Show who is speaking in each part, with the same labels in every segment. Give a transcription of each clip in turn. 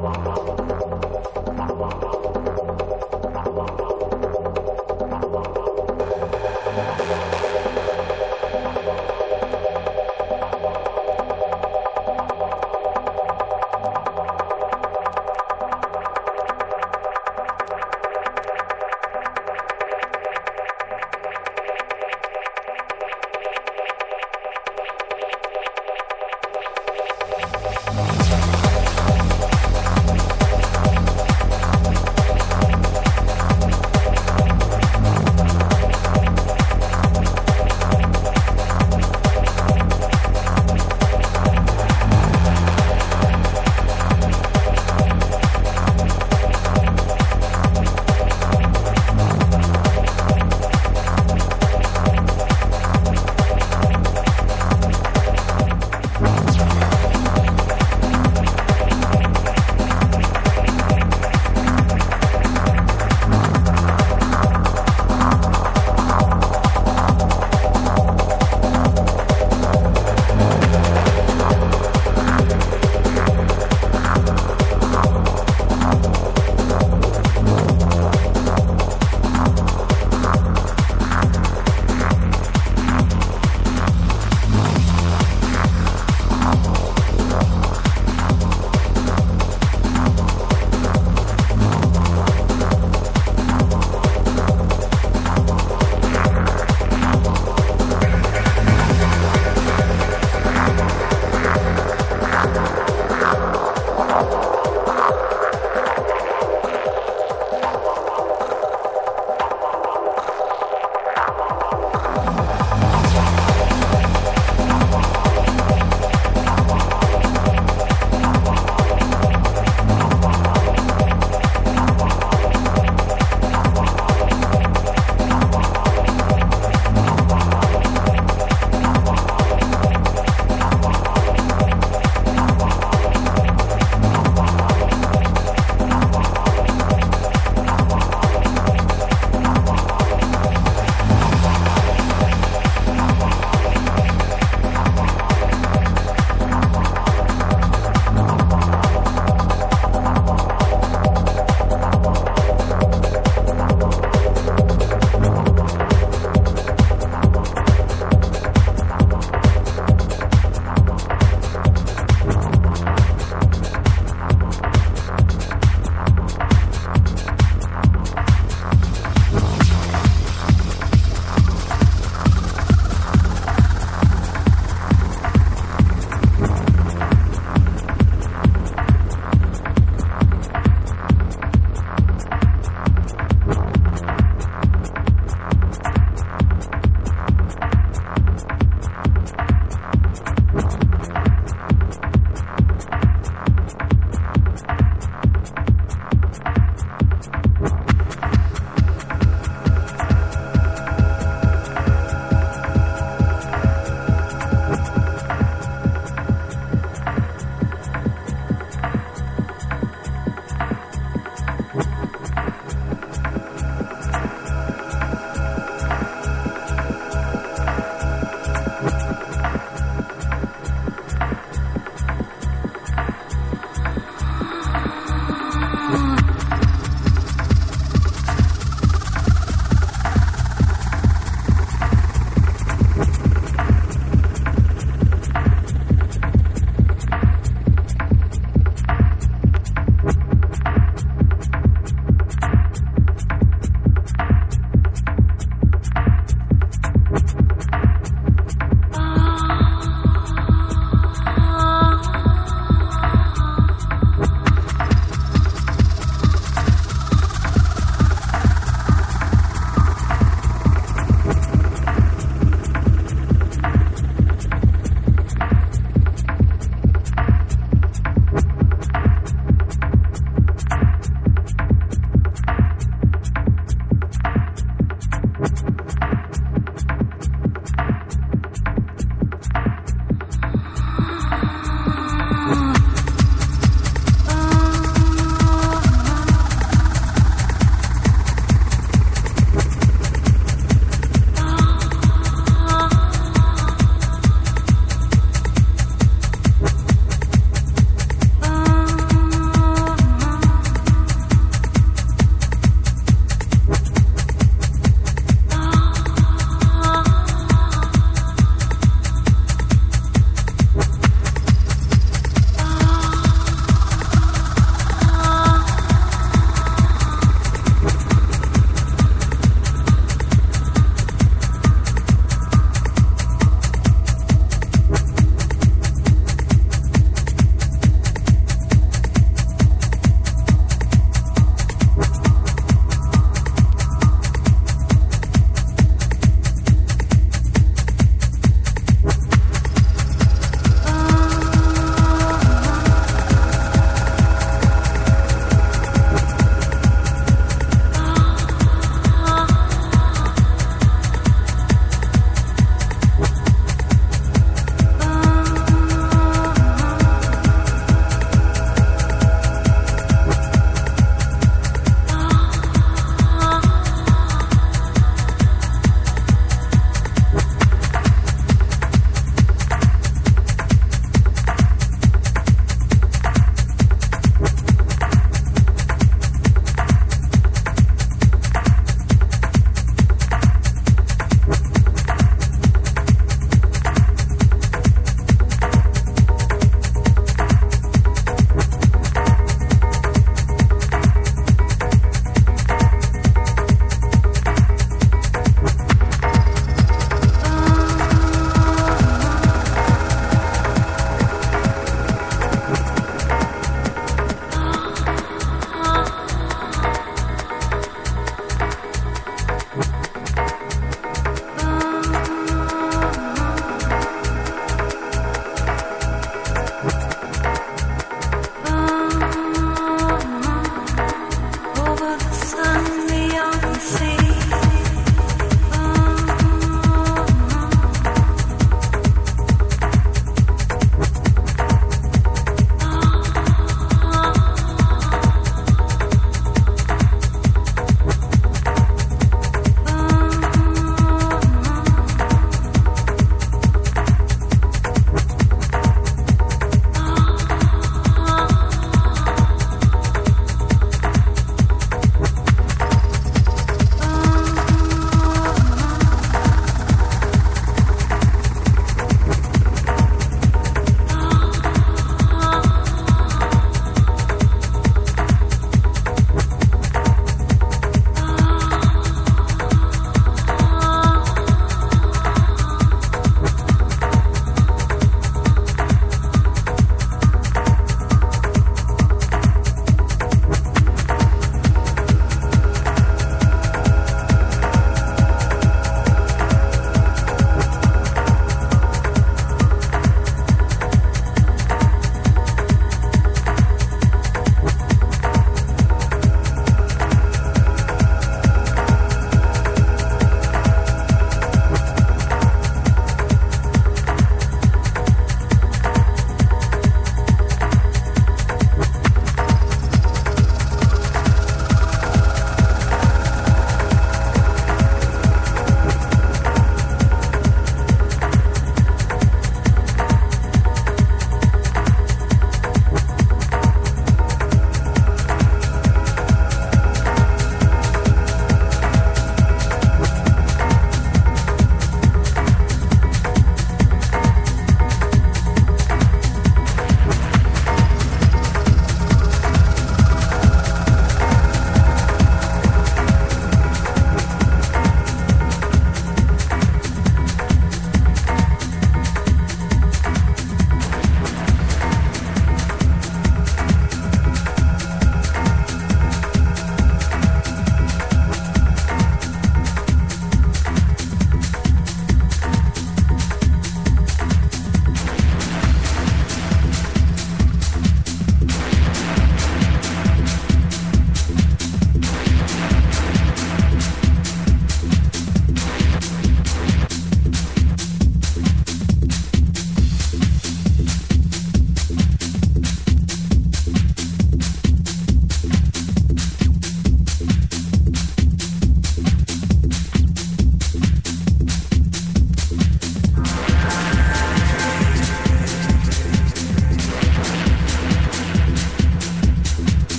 Speaker 1: 王。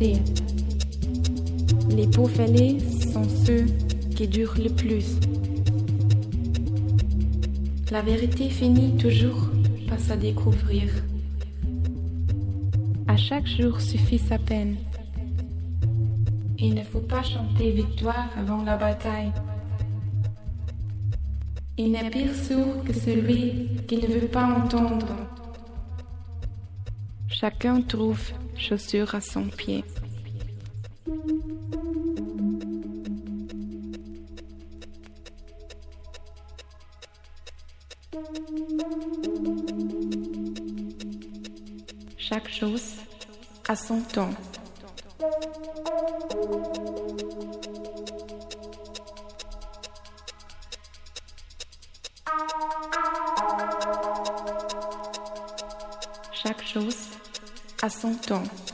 Speaker 1: Les pots fêlés sont ceux qui durent le plus. La vérité finit toujours par se découvrir. À chaque jour suffit sa peine. Il ne faut pas chanter victoire avant la bataille. Il n'est pire sourd que celui qui ne veut pas entendre. Chacun trouve chaussure à son pied. Chaque chose a son temps. Shalom.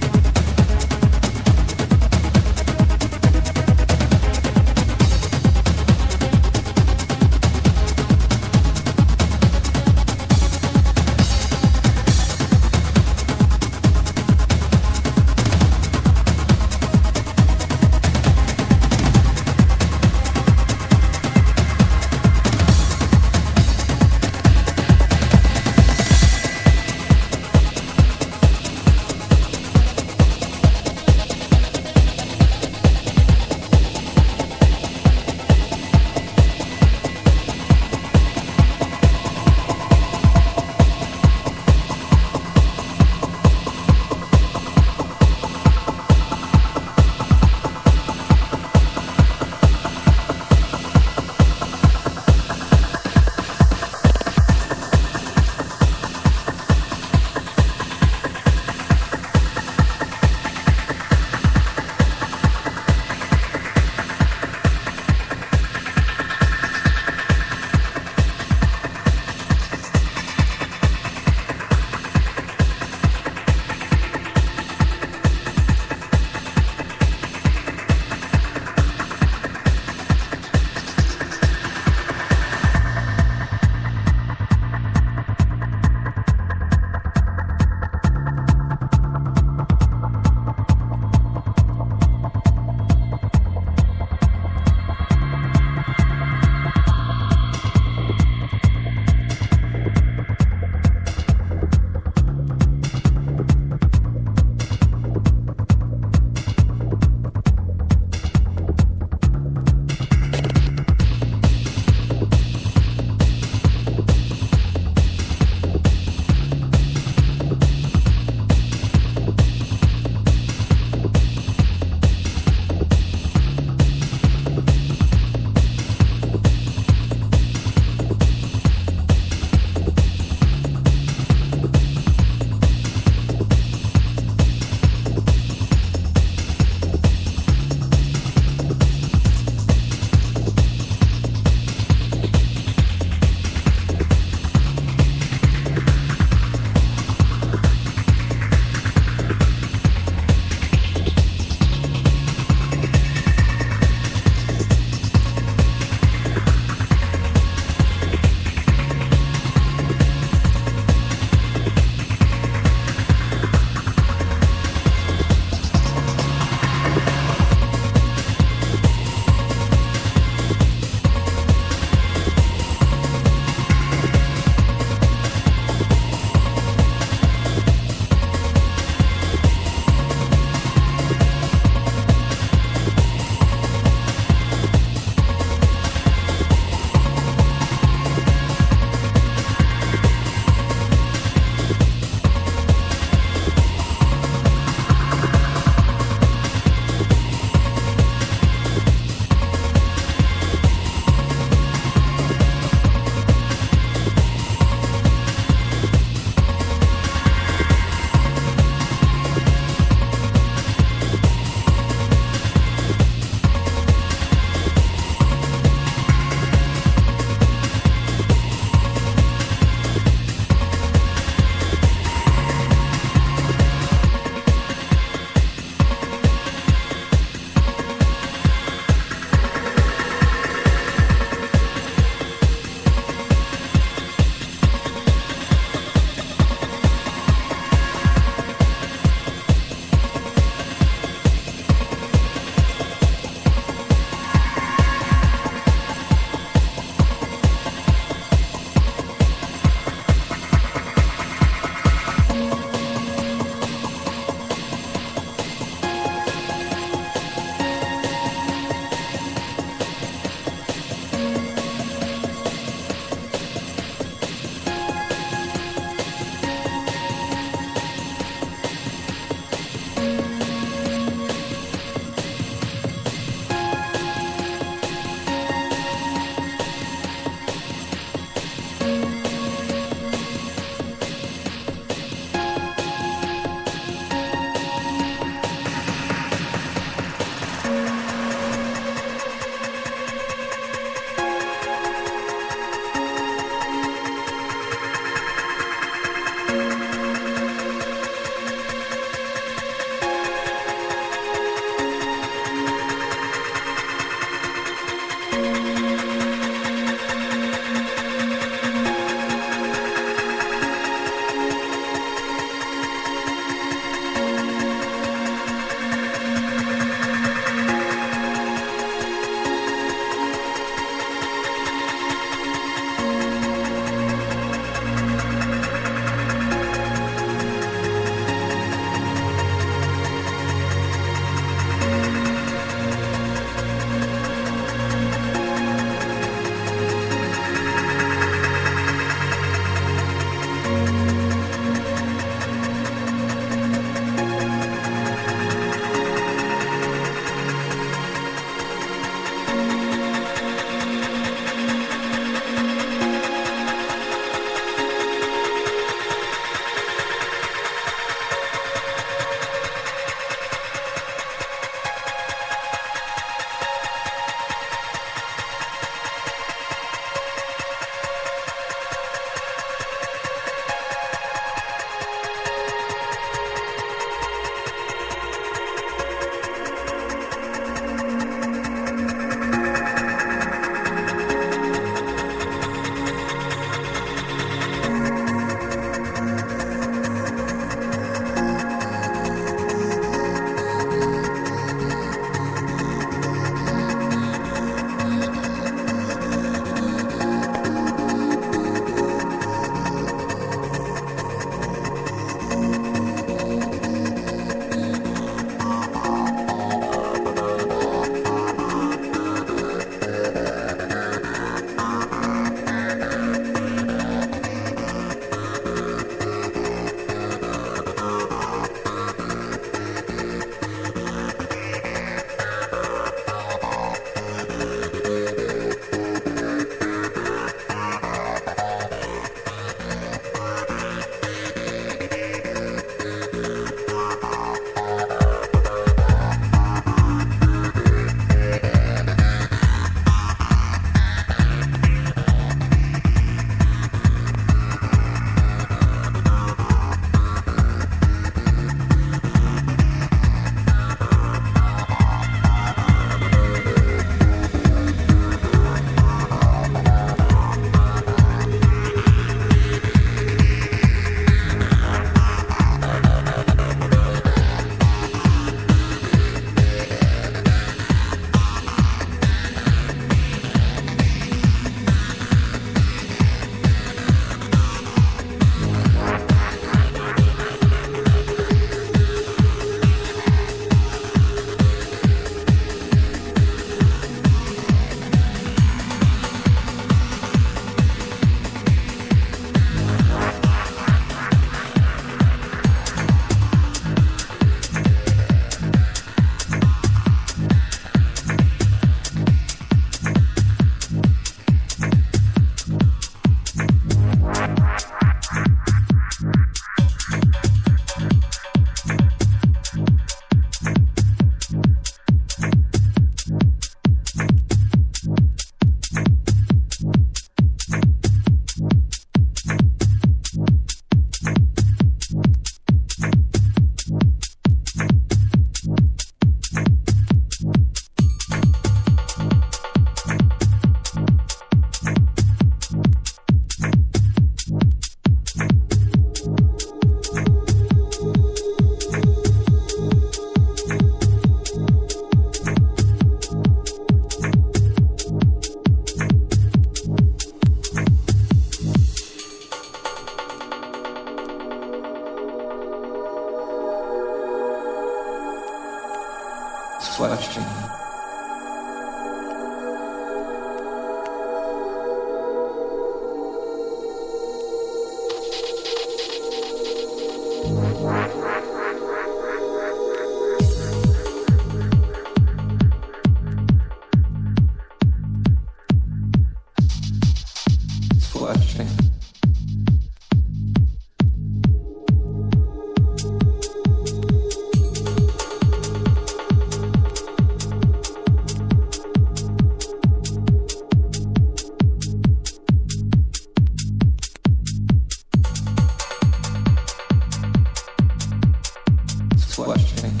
Speaker 2: questioning.